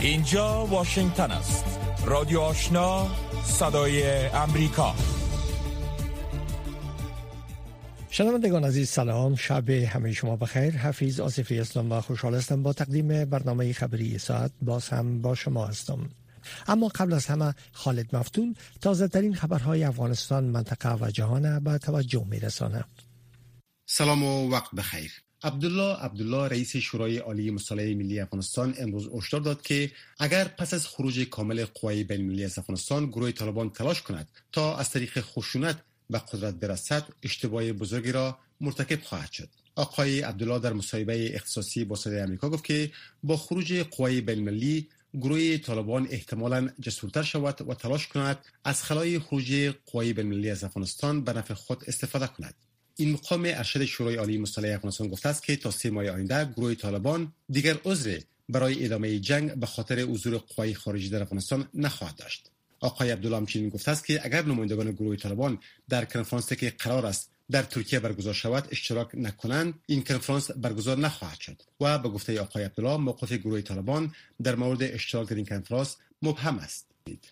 اینجا واشنگتن است. رادیو آشنا صدای امریکا. شنوندگان عزیز سلام. شب همه شما بخیر. حفیظ آصفی اسلام و خوشحال هستم با تقدیم برنامه خبری ساعت باز هم با شما هستم. اما قبل از همه خالد مفتون تازه ترین خبرهای افغانستان منطقه و جهان به توجه میرسانه سلام و وقت بخیر. عبدالله عبدالله رئیس شورای عالی مصالحه ملی افغانستان امروز هشدار داد که اگر پس از خروج کامل قوای بین المللی از افغانستان گروه طالبان تلاش کند تا از طریق خشونت به قدرت برسد اشتباه بزرگی را مرتکب خواهد شد. آقای عبدالله در مصاحبه اختصاصی با صدای آمریکا گفت که با خروج قوای بین المللی گروه طالبان احتمالا جسورتر شود و تلاش کند از خلای خروج قوای بین المللی از افغانستان به نفع خود استفاده کند. این مقام ارشد شورای عالی مصالحه افغانستان گفته است که تا سه ماه آینده گروه طالبان دیگر عذر برای ادامه جنگ به خاطر حضور قوای خارجی در افغانستان نخواهد داشت. آقای عبدالله همچنین گفته است که اگر نمایندگان گروه طالبان در کنفرانسی که قرار است در ترکیه برگزار شود اشتراک نکنند این کنفرانس برگزار نخواهد شد و به گفته آقای عبدالله موقف گروه طالبان در مورد اشتراک در این کنفرانس مبهم است.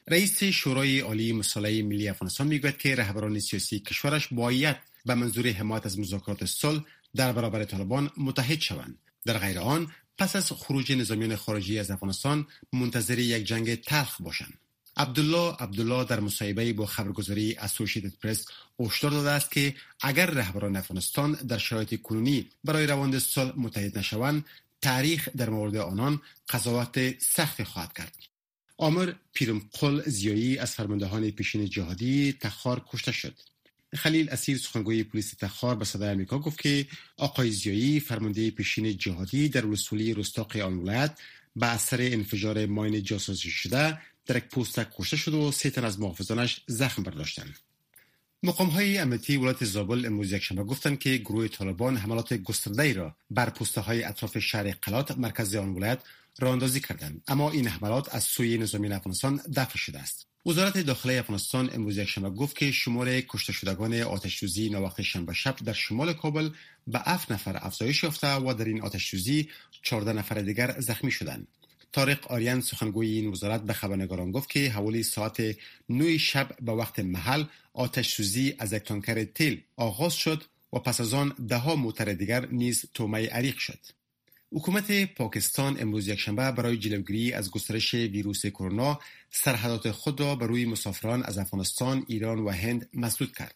رئیس شورای عالی مصالحه ملی افغانستان می‌گوید که رهبران سیاسی کشورش باید به منظور حمایت از مذاکرات صلح در برابر طالبان متحد شوند. در غیر آن پس از خروج نظامیان خارجی از افغانستان منتظر یک جنگ تلخ باشند. عبدالله عبدالله در مصاحبه با خبرگزاری اسوسییتد پرس هشدار داده است که اگر رهبران افغانستان در شرایط کنونی برای روند صلح متحد نشوند تاریخ در مورد آنان قضاوت سخت خواهد کرد. آمر پیرمقل زیایی از فرماندهان پیشین جهادی تخار کشته شد. خلیل اسیر سخنگوی پلیس تخار به صدای آمریکا گفت که آقای زیایی فرمانده پیشین جهادی در رسولی رستاق آن ولایت به اثر انفجار ماین جاسوسی شده در یک پوستک کشته شد و سه تن از محافظانش زخم برداشتند. مقام های امنیتی ولایت زابل امروز یکشنبه گفتند که گروه طالبان حملات گسترده را بر پوسته های اطراف شهر قلات مرکز آن ولایت راه اندازی کردند. اما این حملات از سوی نظامی افغانستان دفع شده است. وزارت داخلی افغانستان امروز یکشنبه گفت که شمار کشته شدگان آتش سوزی ناوقت شنبه شب در شمال کابل به 7 نفر افزایش یافته و در این آتش سوزی 14 نفر دیگر زخمی شدند. طارق آریان سخنگوی این وزارت به خبرنگاران گفت که حوالی ساعت 9 شب به وقت محل آتش سوزی از یک تانکر تیل آغاز شد و پس از آن ده ها موتر دیگر نیز تومه عریق شد. حکومت پاکستان امروز یکشنبه برای جلوگیری از گسترش ویروس کرونا سرحدات خود را به روی مسافران از افغانستان، ایران و هند مسدود کرد.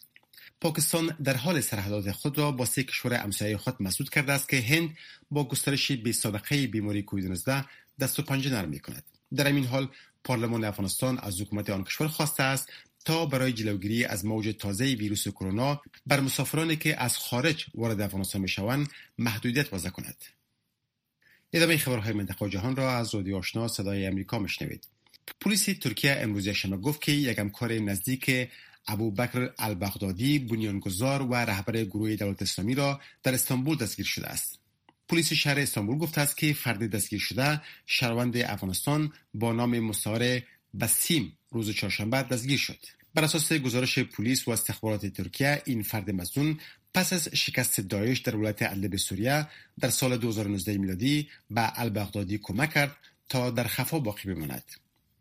پاکستان در حال سرحدات خود را با سه کشور همسایه خود مسدود کرده است که هند با گسترش بی سابقه بیماری کووید 19 دست و پنجه نرم می کند. در این حال پارلمان افغانستان از حکومت آن کشور خواسته است تا برای جلوگیری از موج تازه ویروس کرونا بر مسافرانی که از خارج وارد افغانستان می‌شوند محدودیت وضع کند. ادامه خبرهای منطقه و جهان را از رادیو آشنا صدای امریکا مشنوید پلیس ترکیه امروز یکشنبه گفت که یک همکار نزدیک ابو بکر البغدادی بنیانگذار و رهبر گروه دولت اسلامی را در استانبول دستگیر شده است. پلیس شهر استانبول گفته است که فرد دستگیر شده شهروند افغانستان با نام مستعار بسیم روز چهارشنبه دستگیر شد. بر اساس گزارش پلیس و استخبارات ترکیه این فرد مزنون پس از شکست داعش در ولایت ادلب سوریه در سال 2019 میلادی به البغدادی کمک کرد تا در خفا باقی بماند.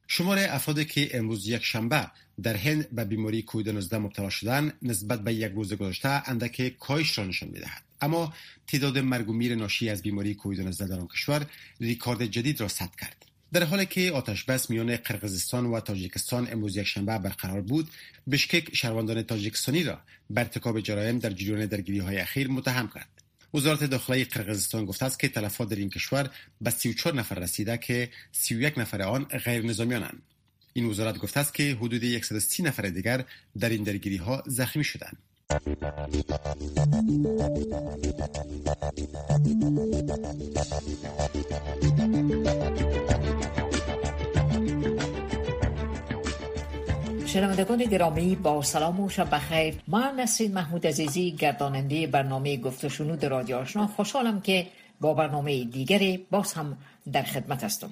شمار افرادی که امروز یک شنبه در هند به بیماری کووید 19 مبتلا شدن نسبت به یک روز گذشته اندک کاهش را نشان می‌دهد. اما تعداد مرگ و میر ناشی از بیماری کووید 19 در آن کشور ریکارد جدید را ثبت کرد. در حالی که آتش بس میان قرقیزستان و تاجیکستان امروز یکشنبه برقرار بود بشکک شهروندان تاجیکستانی را بر ارتکاب جرایم در جریان درگیری های اخیر متهم کرد. وزارت داخلی قرقیزستان گفته است که تلفات در این کشور به 34 نفر رسیده که 31 نفر آن غیر نظامیانند. این وزارت گفته است که حدود 130 نفر دیگر در این درگیری ها زخمی شدند. شنوندگان گرامی با سلام و شب بخیر. من نسرین محمود عزیزی گرداننده برنامه گفت و شنود رادیو آشنا. خوشحالم که با برنامه دیگری باز هم در خدمت هستم.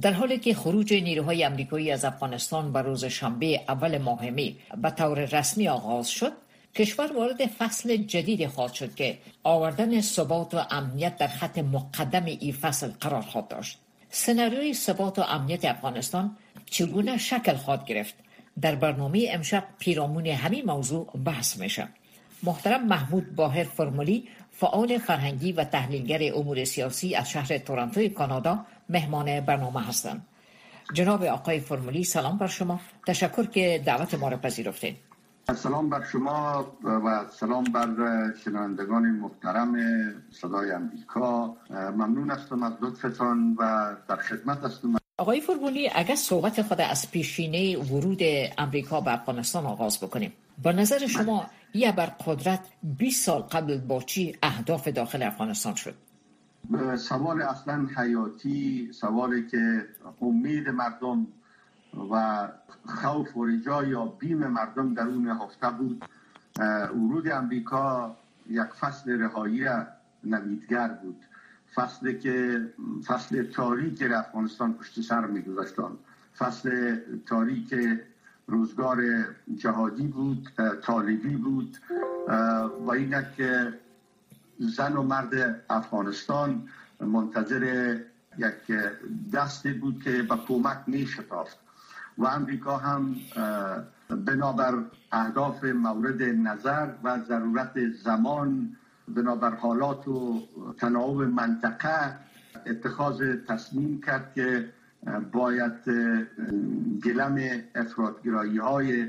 در حالی که خروج نیروهای امریکایی از افغانستان به روز شنبه اول ماه می به طور رسمی آغاز شد کشور وارد فصل جدید خواهد شد که آوردن ثبات و امنیت در خط مقدم این فصل قرار خواهد داشت. سناریوی ثبات و امنیت افغانستان چگونه شکل خواهد گرفت؟ در برنامه امشب پیرامون همین موضوع بحث میشه. محترم محمود باهر فرمولی فعال فرهنگی و تحلیلگر امور سیاسی از شهر تورنتو کانادا مهمان برنامه هستند جناب آقای فرمولی سلام بر شما. تشکر که دعوت ما را پذیرفتید سلام بر شما و سلام بر شنوندگان محترم صدای امریکا. ممنون هستم از لطفتان و در خدمت هستم. آقای فرمولی اگر صحبت خود از پیشینه ورود امریکا به افغانستان آغاز بکنیم. با نظر شما یه بر قدرت 20 سال قبل با چی اهداف داخل افغانستان شد؟ سوال اصلا حیاتی سوالی که امید مردم و خوف و رجا یا بیم مردم در اون نهفته بود ورود امریکا یک فصل رهایی نویدگر بود. فصل که فصل تاریک افغانستان پشت سر میگذاشتن. فصل تاریک روزگار جهادی بود طالبی بود و اینک زن و مرد افغانستان منتظر یک دستی بود که به کمک می شتافت و امریکا هم بنابر اهداف مورد نظر و ضرورت زمان بنابر حالات و تناوب منطقه اتخاذ تصمیم کرد که باید گلم افرادگرایی های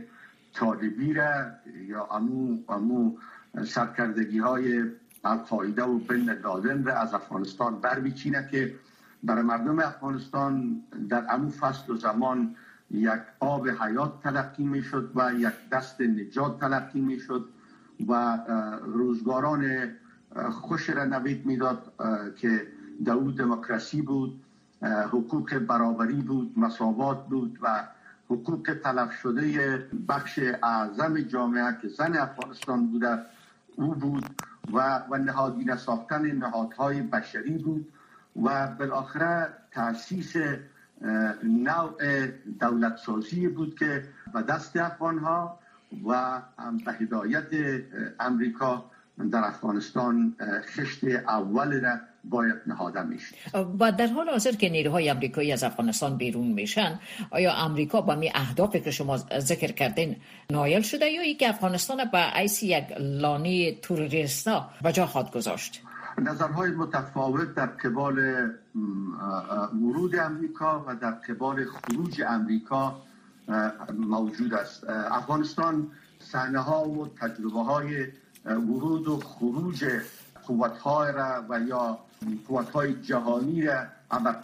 طالبی را یا امو, امو سرکردگی های القاعده و بن لادن را از افغانستان بر بچینه که برای مردم افغانستان در امو فصل و زمان یک آب حیات تلقی می شد و یک دست نجات تلقی می شد و روزگاران خوش را نوید می‌داد که دو دموکراسی بود حقوق برابری بود مساوات بود و حقوق تلف شده بخش اعظم جامعه که زن افغانستان بوده او بود و, و نهادینه ساختن نهادهای بشری بود و بالاخره تاسیس نوع دولت سازی بود که به دست افغان ها و به هدایت امریکا در افغانستان خشت اول را باید نهاده میشه. و در حال حاضر که نیروهای امریکایی از افغانستان بیرون میشن آیا امریکا با می اهدافی که شما ذکر کردین نایل شده یا ای که افغانستان به ایسی یک لانه توریستا به جا خواهد گذاشت؟ نظرهای متفاوت در قبال ورود امریکا و در قبال خروج امریکا موجود است. افغانستان صحنه ها و تجربه های ورود و خروج قوت های را و یا قوت های جهانی را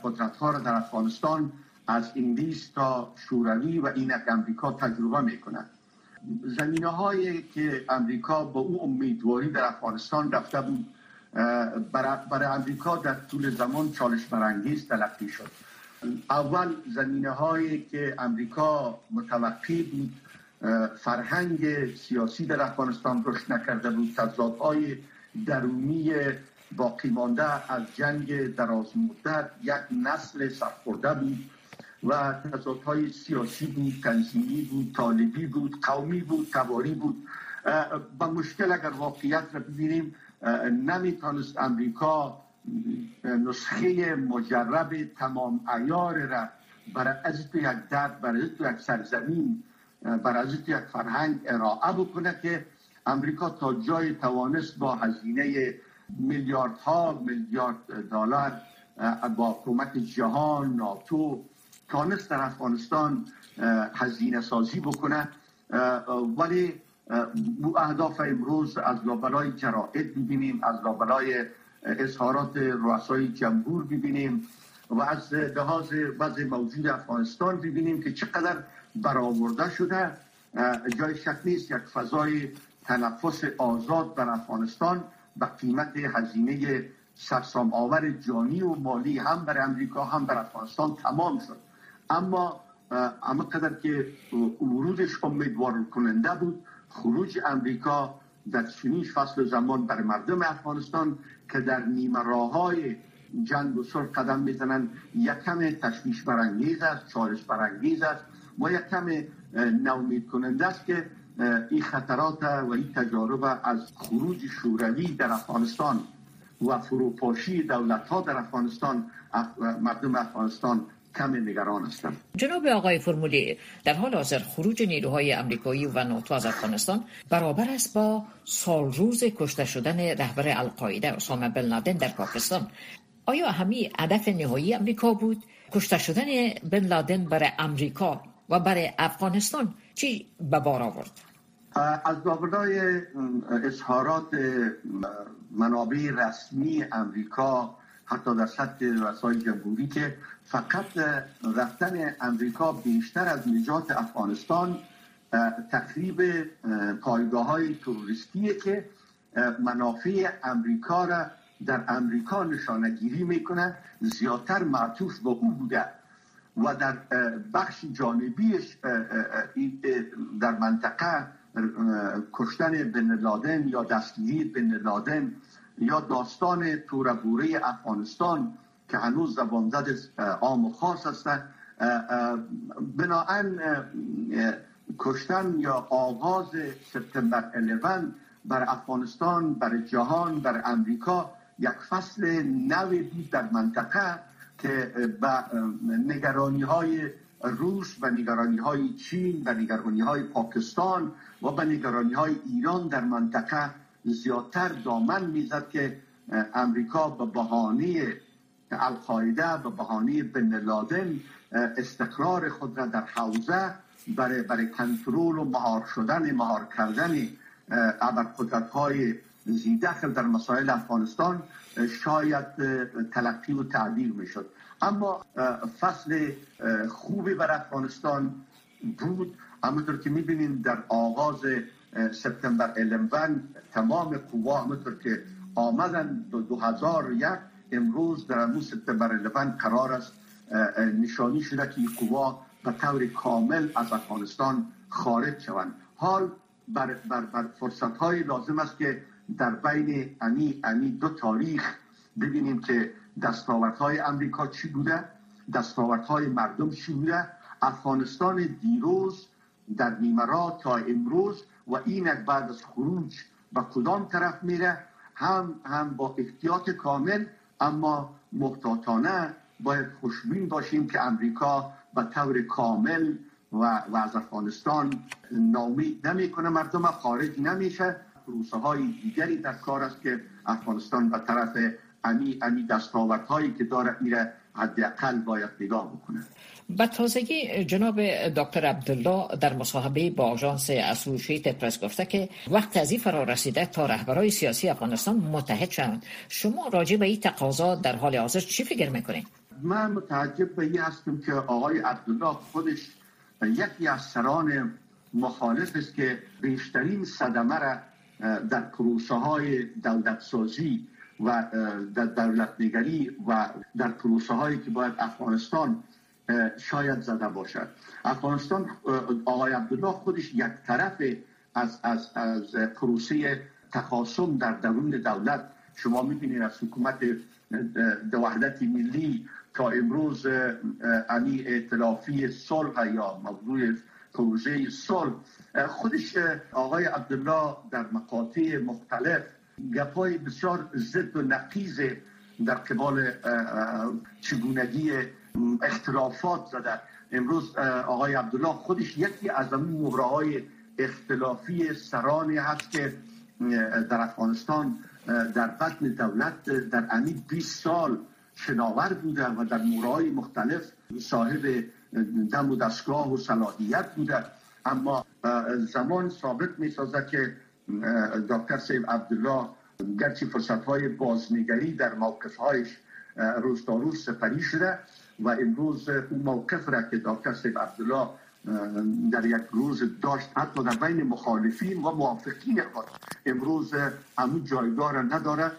قدرت ها را در افغانستان از انگلیس تا شوروی و اینک امریکا تجربه می‌کنه زمینه هایی که امریکا با او امیدواری در افغانستان رفته بود برای امریکا در طول زمان چالش برانگیز تلقی شد. اول زمینه هایی که امریکا متوقع بود فرهنگ سیاسی در افغانستان رشد نکرده بود تضادهای درونی باقی مانده از جنگ دراز مدت یک نسل سرخورده بود و تضادهای سیاسی بود تنظیمی بود طالبی بود قومی بود تواری بود. با مشکل اگر واقعیت را ببینیم نمی‌تونست امریکا نسخه مجرب تمام ایار را برای از یک درد برای یک سرزمین برای یک فرهنگ ارائه بکنه که امریکا تا جای توانست با هزینه میلیاردها میلیارد دلار با کمک جهان ناتو تانست در افغانستان هزینه سازی بکنه. ولی اهداف امروز از لابلای جرائد ببینیم از لابلای اظهارات رؤسای جمهور ببینیم و از لحاظ وضع موجود افغانستان ببینیم که چقدر برآورده شده. جای شک نیست یک فضای تنفس آزاد در افغانستان به قیمت هزینه سرسام آور جانی و مالی هم بر امریکا هم بر افغانستان تمام شد. اما اما قدر که ورودش امیدوار کننده بود خروج امریکا در چنین فصل زمان بر مردم افغانستان که در نیمه راه های جنگ و صلح قدم می‌زنند یکم تشویش برانگیز است چالش برانگیز است. و یکم نومید کننده است که این خطرات و این تجارب از خروج شوروی در افغانستان و فروپاشی دولت ها در افغانستان مردم افغانستان کم نگران هستند جناب آقای فرمولی در حال حاضر خروج نیروهای امریکایی و ناتو از افغانستان برابر است با سال روز کشته شدن رهبر القاعده اسامه بن لادن در پاکستان. آیا همی هدف نهایی امریکا بود کشته شدن بن لادن برای امریکا و برای افغانستان؟ چی به بار آورد؟ از داوردهای اظهارات منابع رسمی امریکا حتی در سطح رسای جمهوری که فقط رفتن امریکا بیشتر از نجات افغانستان تخریب پایگاه های توریستیه که منافع امریکا را در امریکا نشانگیری می‌کنه زیادتر معطوف به او بوده و در بخش جانبیش در منطقه کشتن بن لادن یا دستگیری بن لادن یا داستان توربوره افغانستان که هنوز زبانزد عام و خاص هستند بناهن کشتن یا آغاز سپتامبر 11 بر افغانستان بر جهان بر امریکا یک فصل نوی بود در منطقه که به نگرانی های روس و نگرانی های چین و نگرانی های پاکستان و به نگرانی های ایران در منطقه زیادتر دامن می‌زد که امریکا به بهانه القاعده به بهانه بن لادن استقرار خود را در حوزه برای برای کنترل و مهار شدن مهار کردن ابرقدرت های زیدخل در مسائل افغانستان شاید تلقی و تعبیر می‌شد. اما فصل خوبی بر افغانستان بود. همونطور که می‌بینیم در آغاز سپتامبر 11 تمام قوا همونطور که آمدن دو, دو هزار یک امروز در امروز سپتامبر 11 قرار است نشانی شده که این قوا به طور کامل از افغانستان خارج شوند. حال بر, بر, بر فرصت های لازم است که در بین امی, امی دو تاریخ ببینیم که های امریکا چی بوده های مردم چی بوده. افغانستان دیروز در نیمرا تا امروز و این بعد از خروج به کدام طرف میره هم هم با احتیاط کامل اما محتاطانه باید خوشبین باشیم که امریکا به طور کامل و, و از افغانستان نامید نمی‌کنه مردم خارج نمیشه. روسه های دیگری در کار است که افغانستان به طرف امی امی هایی که داره میره حداقل باید نگاه بکنه. به تازگی جناب دکتر عبدالله در مصاحبه با آژانس اسوشیت پرس گفته که وقت از این فرا رسیده تا رهبرای سیاسی افغانستان متحد شوند. شما راجع به این تقاضا در حال حاضر چی فکر می‌کنید؟ من متعجب به این هستم که آقای عبدالله خودش یکی از سران مخالف است که بیشترین صدمه را در پروسه های دولت سازی و در دولت نگری و در پروسه هایی که باید افغانستان شاید زده باشد. افغانستان آقای عبدالله خودش یک طرف از, از, از پروسه تخاصم در درون دولت. شما می‌بینید از حکومت وحدت ملی تا امروز امی اعتلافی صلح یا موضوع پروژه صلح. خودش آقای عبدالله در مقاطع مختلف گپای بسیار ضد و نقیز در قبال چگونگی اختلافات زده امروز آقای عبدالله خودش یکی از اون مهره اختلافی سرانی هست که در افغانستان در بطن دولت در امی 20 سال شناور بوده و در مورای مختلف صاحب دم و دستگاه و صلاحیت بوده. اما زمان ثابت می سازد که دکتر سیب عبدالله گرچه فرصت های بازنگری در موقف هایش روز تا روز سپری شده و امروز اون موقف را که دکتر سیب عبدالله در یک روز داشت حتی در بین مخالفین و موافقین امروز همون جایگاه نداره.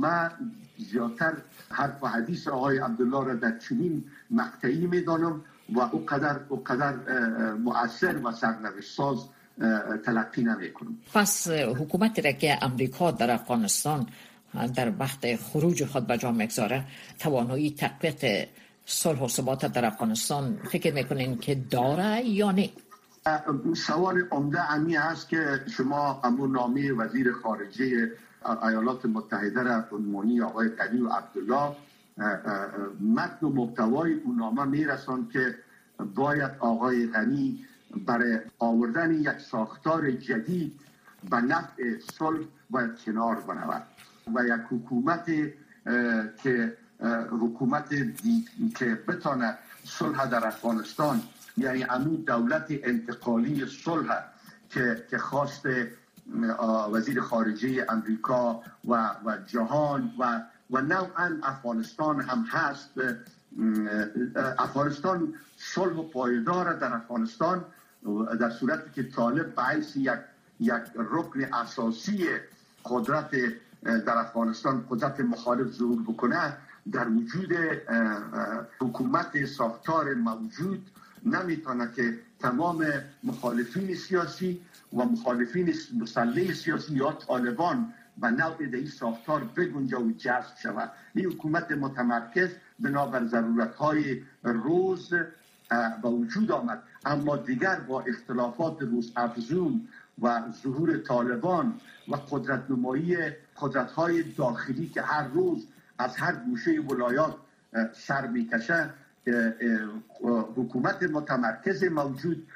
من زیادتر حرف و حدیث آقای عبدالله را در چنین مقطعی می‌دانم و او قدر, او قدر مؤثر و سرنوشت ساز تلقی نمی کنم پس حکومت را که امریکا در افغانستان در وقت خروج خود به جا مگذاره توانایی تقویت صلح و ثبات در افغانستان فکر می‌کنین که داره یا نه؟ سوال عمده امی هست که شما امو نامی وزیر خارجه ایالات متحده را عنوانی آقای قدی و عبدالله متن و محتوای اون نامه میرسان که باید آقای غنی برای آوردن یک ساختار جدید به نفع صلح باید کنار بنود. و یک حکومت که حکومت که بتانه صلح در افغانستان یعنی امون دولت انتقالی صلح که که خواست وزیر خارجه امریکا و, و جهان و و نوعا افغانستان هم هست. افغانستان صلح و پایدار در افغانستان در صورتی که طالب باعث یک یک رکن اساسی قدرت در افغانستان قدرت مخالف ظهور بکنه در وجود حکومت ساختار موجود نمی‌تونه که تمام مخالفین سیاسی و مخالفین مسلح سیاسی یا طالبان و نوع این ساختار بگنجه و جذب شود. این حکومت متمرکز بنابر ضرورت های روز به وجود آمد. اما دیگر با اختلافات روز افزون و ظهور طالبان و قدرت نمایی قدرت های داخلی که هر روز از هر گوشه ولایات سر می‌کشه حکومت متمرکز موجود.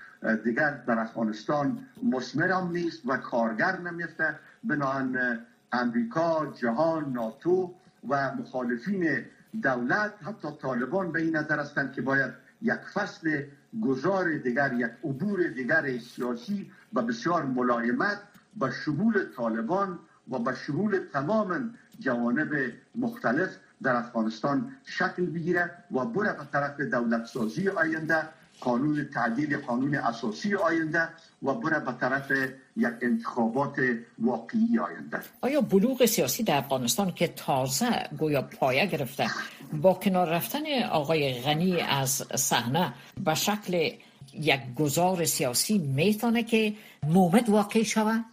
دیگر در افغانستان مسمرم نیست و کارگر نمیفته بنابراین امریکا جهان ناتو و مخالفین دولت حتی طالبان به این نظر هستند که باید یک فصل گذار دیگر یک عبور دیگر سیاسی و بسیار ملایمت با شمول طالبان و با شمول تمام جوانب مختلف در افغانستان شکل بگیره و بره به طرف دولت سازی آینده قانون تعدیل قانون اساسی آینده و بره به طرف یک انتخابات واقعی آینده. آیا بلوغ سیاسی در افغانستان که تازه گویا پایه گرفته با کنار رفتن آقای غنی از صحنه به شکل یک گذار سیاسی می‌تونه که مومد واقع شود؟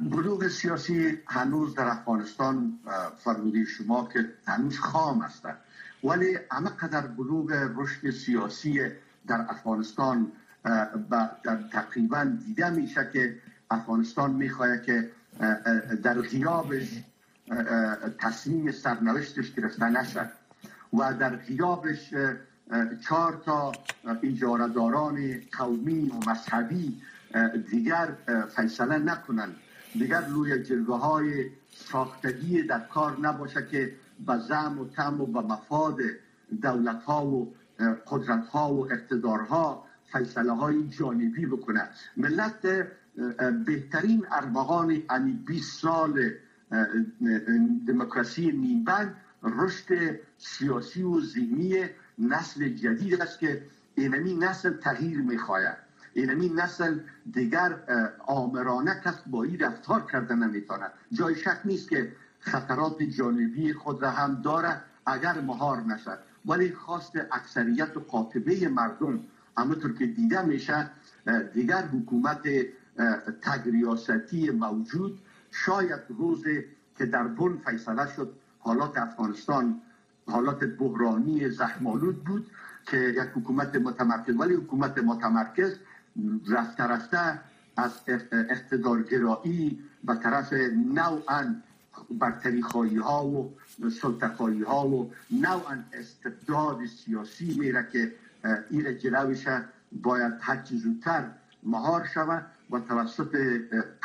بلوغ سیاسی هنوز در افغانستان فرمودی شما که هنوز خام است ولی همه قدر بلوغ رشد سیاسی در افغانستان در تقریبا دیده میشه که افغانستان می‌خواهد که در غیابش تصمیم سرنوشتش گرفته نشد و در غیابش چهار تا اجارهداران قومی و مذهبی دیگر فیصله نکنند. دیگر روی جلوه های ساختگی در کار نباشه که به زم و تم و به مفاد دولت ها و قدرت ها و اقتدارها فیصله های جانبی بکنه ملت بهترین ارمغان انی 20 سال دموکراسی نیمبند رشد سیاسی و ذهنی نسل جدید است که اینمی نسل تغییر می‌خواهد اینمی نسل دیگر آمرانه کس با این رفتار کرده نمی‌تواند. جای شک نیست که خطرات جانبی خود را هم داره اگر مهار نشد ولی خواست اکثریت و قاطبه مردم همونطور که دیده میشه دیگر حکومت تگریاستی موجود شاید روز که در بن فیصله شد حالات افغانستان حالات بحرانی زخمالود بود که یک حکومت متمرکز ولی حکومت متمرکز رفته رفته از اقتدارگرایی به طرف نوعا برتری خواهی ها و سلطه ها و نوعا استبداد سیاسی میره که این جلوش باید هرچی زودتر مهار شود و توسط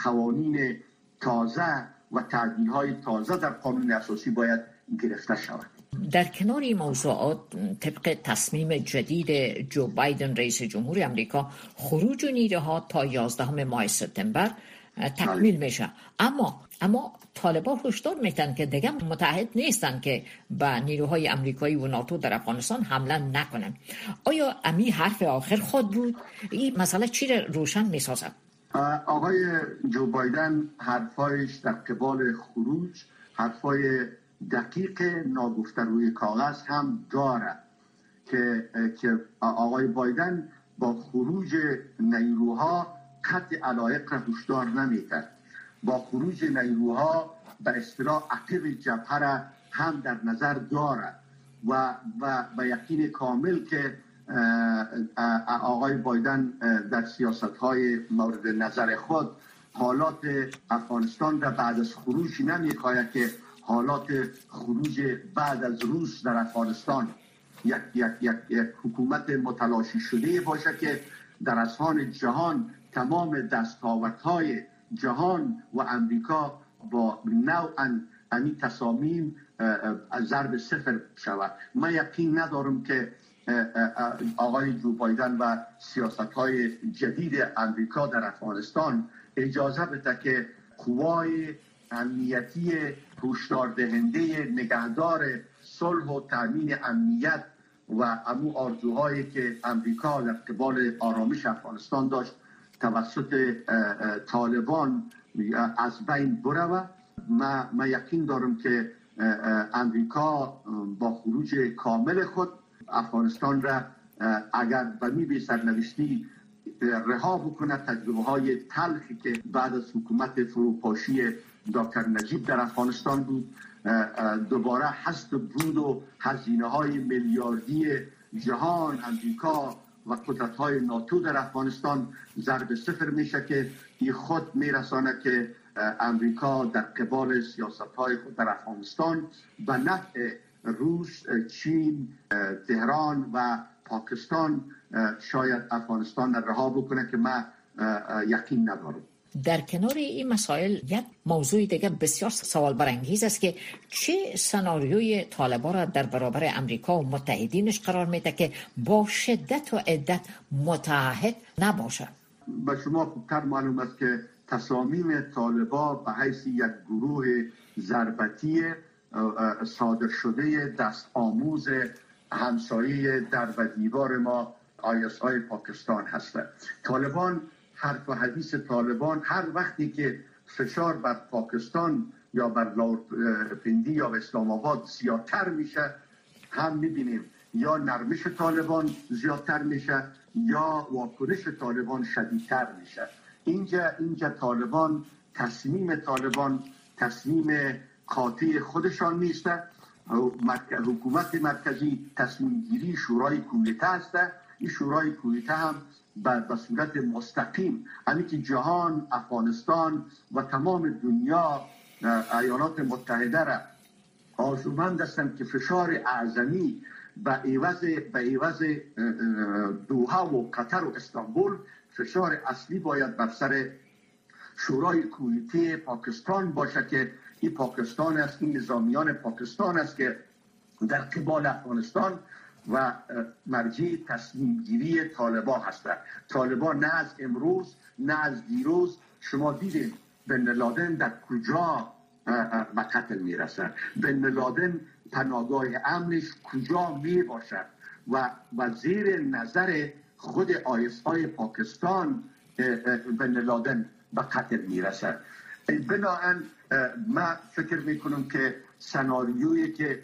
قوانین تازه و تعدیل های تازه در قانون اساسی باید گرفته شود. در کنار این موضوعات طبق تصمیم جدید جو بایدن رئیس جمهور امریکا خروج نیروها ها تا 11 ماه سپتامبر تکمیل بله. میشه. اما اما طالبان هشدار میتن که دیگه متحد نیستن که به نیروهای امریکایی و ناتو در افغانستان حمله نکنن. آیا امی حرف آخر خود بود؟ این مسئله چی رو روشن می‌سازد؟ آقای جو بایدن حرفایش در قبال خروج حرفای دقیق ناگفته روی کاغذ هم داره که که آقای بایدن با خروج نیروها قطع علایق را هشدار نمی‌کرد. با خروج نیروها به اصطلاح عقب جبهه هم در نظر دارد و و به یقین کامل که آقای بایدن در سیاست های مورد نظر خود حالات افغانستان را بعد از خروج نمی‌خواهد که حالات خروج بعد از روس در افغانستان. یک, یک, یک, یک حکومت متلاشی شده باشه که در اسهان جهان تمام دستاوردهای جهان و امریکا با نوعا امی تصامیم ضرب صفر شود. من یقین ندارم که آقای جو بایدن و سیاست های جدید امریکا در افغانستان اجازه بده که قوای امنیتی هشدار دهنده نگهدار صلح و تامین امنیت و امو آرزوهایی که امریکا در قبال آرامش افغانستان داشت توسط طالبان از بین بروه ما, ما یقین دارم که امریکا با خروج کامل خود افغانستان را اگر به می سرنوشتی رها بکنه تجربه های تلخی که بعد از حکومت فروپاشی دکتر نجیب در افغانستان بود. دوباره هست بود و هزینه های میلیاردی جهان امریکا و قدرت های ناتو در افغانستان ضرب صفر میشه که این خود میرسانه که امریکا در قبال سیاست های خود در افغانستان به نفع روس چین تهران و پاکستان شاید افغانستان رها بکنه که من یقین ندارم. در کنار این مسائل یک موضوع دیگه بسیار سوال برانگیز است که چه سناریوی طالبان را در برابر امریکا و متحدینش قرار میده که با شدت و عدت متحد نباشه به شما خوبتر معلوم است که تصامیم طالبا به حیث یک گروه ضربتی صادر شده دست آموز همسایه در و دیوار ما آیس های پاکستان هسته طالبان حرف و حدیث طالبان هر وقتی که فشار بر پاکستان یا بر پندی یا اسلام آباد زیادتر میشه هم می‌بینیم. یا نرمش طالبان زیادتر میشه یا واکنش طالبان شدیدتر میشه. اینجا اینجا طالبان تصمیم طالبان تصمیم قاطع خودشان نیسته. حکومت مرکزی تصمیم گیری شورای کودتا است. این شورای کودتا هم به صورت مستقیم. همین که جهان افغانستان و تمام دنیا ایالات متحده را آزومند هستند که فشار اعظمی به عوض به عوض دوها و قطر و استانبول فشار اصلی باید بر سر شورای کویتی پاکستان باشه که این پاکستان است این نظامیان پاکستان است که در قبال افغانستان و مرجع تصمیم گیری طالبا هستند. طالبا نه از امروز نه از دیروز. شما دیدید بن لادن در کجا به قتل می‌رسد. بن لادن پناهگاه امنش کجا می باشد و و زیر نظر خود آیس های پاکستان بن لادن به قتل می‌رسد. بناهن من فکر می‌کنم که سناریویی که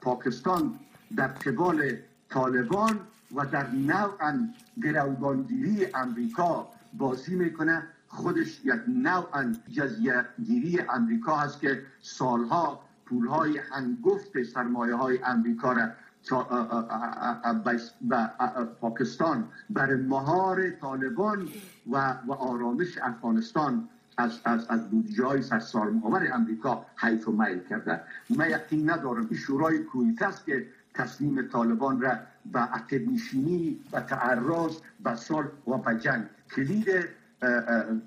پاکستان در قبال طالبان و در نوعا گروگانگیری امریکا بازی می‌کنه. خودش یک نوعا جزیه گیری امریکا هست که سالها پولهای هنگفت سرمایه های امریکا را به پاکستان بر مهار طالبان و, و آرامش افغانستان از از از بودجه های سرسار امریکا حیف و میل کرده. من یقین ندارم این شورای کویت است که تصمیم طالبان را به عقب نشینی و تعرض به صلح و به جنگ. کلید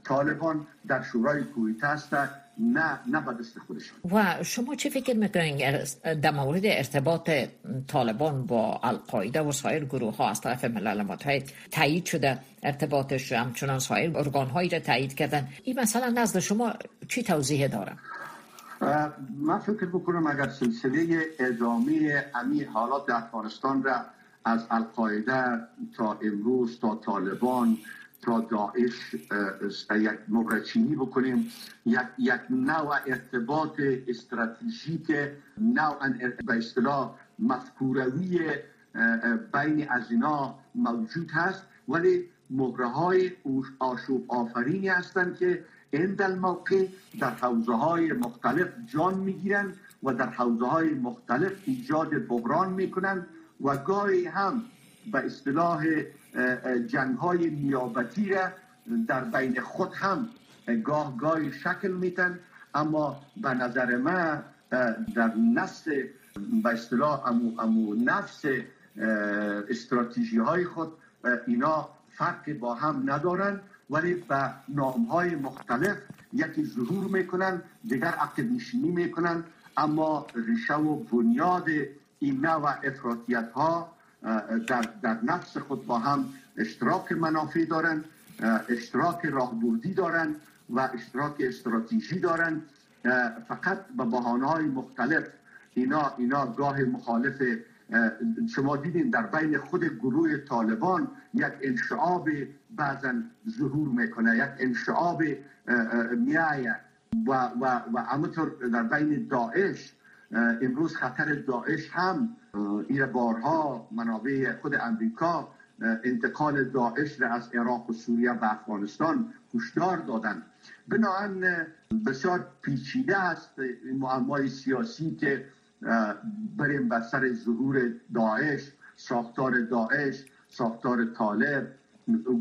طالبان در شورای کویت است نه نه به دست خودشان. و شما چه فکر می‌کنین در مورد ارتباط طالبان با القاعده و سایر گروه ها از طرف ملل متحد تایید شده ارتباطش همچنان سایر ارگان هایی را تایید کردن. این مثلا نزد شما چی توضیح داره من فکر بکنم اگر سلسله ادامه امی حالات افغانستان را از القاعده تا امروز تا طالبان تا داعش یک مبرچینی بکنیم یک, یک نوع ارتباط استراتژیک نوع به اصطلاح مفکوروی بین از اینا موجود هست ولی مهره های آشوب آفرینی هستند که این موقع در حوزه های مختلف جان می‌گیرند و در حوزه های مختلف ایجاد بحران می‌کنند و گاهی هم به اصطلاح جنگ های نیابتی را در بین خود هم گاه گاهی شکل میتن اما به نظر من در نفس به اصطلاح امو, امو نفس استراتژی های خود اینا فرق با هم ندارن. ولی به نام های مختلف یکی ظهور می‌کنن دیگر عقد نشینی می‌کنن اما ریشه و بنیاد این نوع افراطیت ها در, در نفس خود با هم اشتراک منافع دارن اشتراک راهبردی دارن و اشتراک استراتژی دارن فقط به بحانه های مختلف. اینا اینا گاه مخالف شما دیدین در بین خود گروه طالبان یک انشعاب بعضا ظهور می‌کنه یک انشعاب میایه و, و, و همونطور در بین داعش امروز خطر داعش هم این بارها منابع خود امریکا انتقال داعش را از عراق و سوریه به افغانستان هشدار دادن بنابراین بسیار پیچیده است معمای سیاسی که بریم بر سر ظهور داعش ساختار داعش ساختار طالب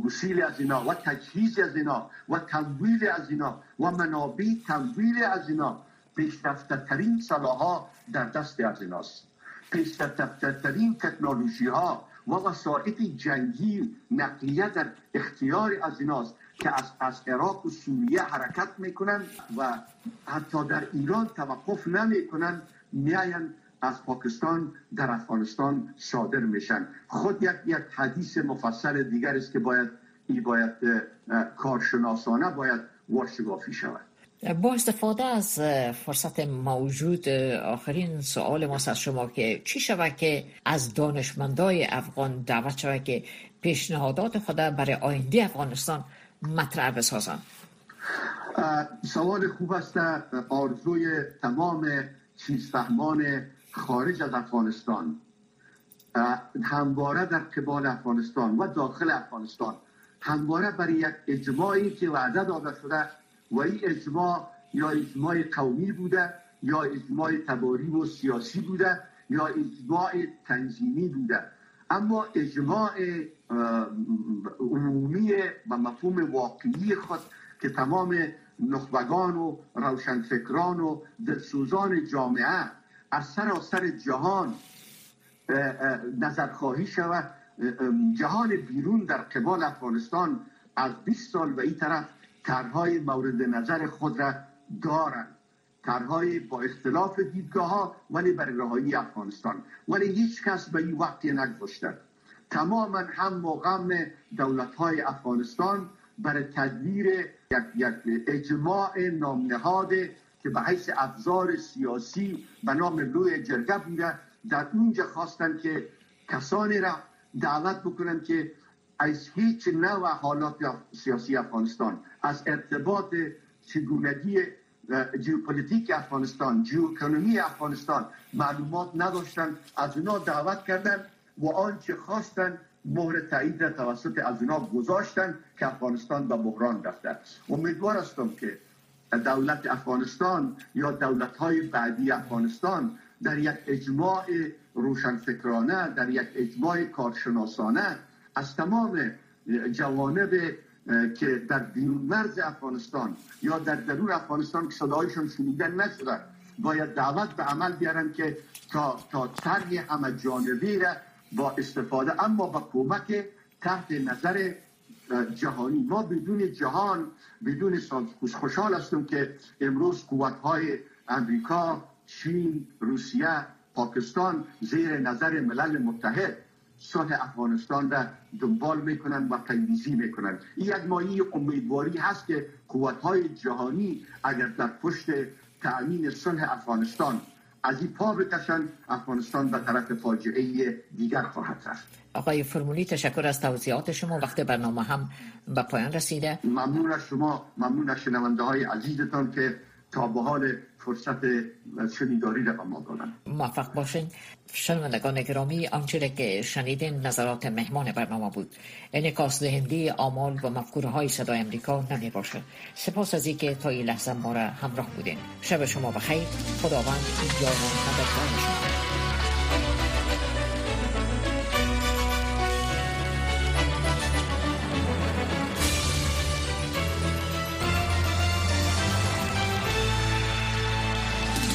گسیل از اینا و تجهیز از اینا و تمویل از اینا و منابع تمویل از اینا. پیشرفته ترین سلاحا در دست از ایناست. پیشرفته ترین تکنولوژی ها و وسایط جنگی نقلیه در اختیار از ایناست که از, از عراق و سوریه حرکت می‌کنن و حتی در ایران توقف نمی‌کنن میاین از پاکستان در افغانستان صادر میشن. خود یک یک حدیث مفصل دیگر است که باید ای باید کارشناسانه باید واشگافی شود. با استفاده از فرصت موجود آخرین سوال ما از شما که چی شود که از دانشمندای افغان دعوت شود که پیشنهادات خود برای آینده افغانستان مطرح بسازن سوال خوب است. آرزوی تمام چیزفهمان خارج از افغانستان همواره در قبال افغانستان و داخل افغانستان همواره برای یک اجماعی که وعده داده شده و این اجماع یا اجماع قومی بوده یا اجماع تباری و سیاسی بوده یا اجماع تنظیمی بوده. اما اجماع عمومی و مفهوم واقعی خود که تمام نخبگان و روشنفکران و دلسوزان جامعه از سراسر جهان نظرخواهی شود. جهان بیرون در قبال افغانستان از 20 سال به این طرف طرحهای مورد نظر خود را دارند. طرحهای با اختلاف دیدگاه ها ولی برای رهایی افغانستان. ولی هیچ کس به این وقتی نگذاشته. تماما هم مقام دولت های افغانستان برای تدبیر یک, یک اجماع نامنهاد که به حیث ابزار سیاسی به نام لوی جرگه بوده در اونجا خواستن که کسانی را دعوت بکنن که از هیچ نوع حالات سیاسی افغانستان از ارتباط چگونگی جیوپولیتیک افغانستان جیواکنومی افغانستان معلومات نداشتن از اونا دعوت کردن و آنچه خواستن مهر تایید را توسط از اونا گذاشتن که افغانستان به بحران رفته امیدوار هستم که دولت افغانستان یا دولت های بعدی افغانستان در یک اجماع روشنفکرانه در یک اجماع کارشناسانه از تمام جوانب که در بیرون مرز افغانستان یا در درون افغانستان که صدایشون شنیده نشده باید دعوت به عمل بیارن که تا, تا طرح همه جانبی را با استفاده اما با کمک تحت نظر جهانی. ما بدون جهان بدون خوشحال هستم که امروز قوتهای امریکا چین روسیه پاکستان زیر نظر ملل متحد صلح افغانستان را دنبال می‌کنن و تنویزی می‌کنن. این یک مایه امیدواری هست که قوتهای جهانی اگر در پشت تأمین صلح افغانستان از این پا بکشن افغانستان به طرف فاجعه دیگر خواهد رفت. آقای فرمولی تشکر از توضیحات شما. وقت برنامه هم به پایان رسیده. ممنون از شما ممنون از شنونده های عزیزتان که تا به حال فرصت شنیداری به ما دادن موفق باشین. شنوندگان گرامی آنچه که شنیدین نظرات مهمان برنامه بود. انعکاس دهنده آمال و مفکوره های صدای امریکا نمی باشد. سپاس از اینکه تا این لحظه ما را همراه بودین. شب شما بخیر. خداوند یار و مددگار شما.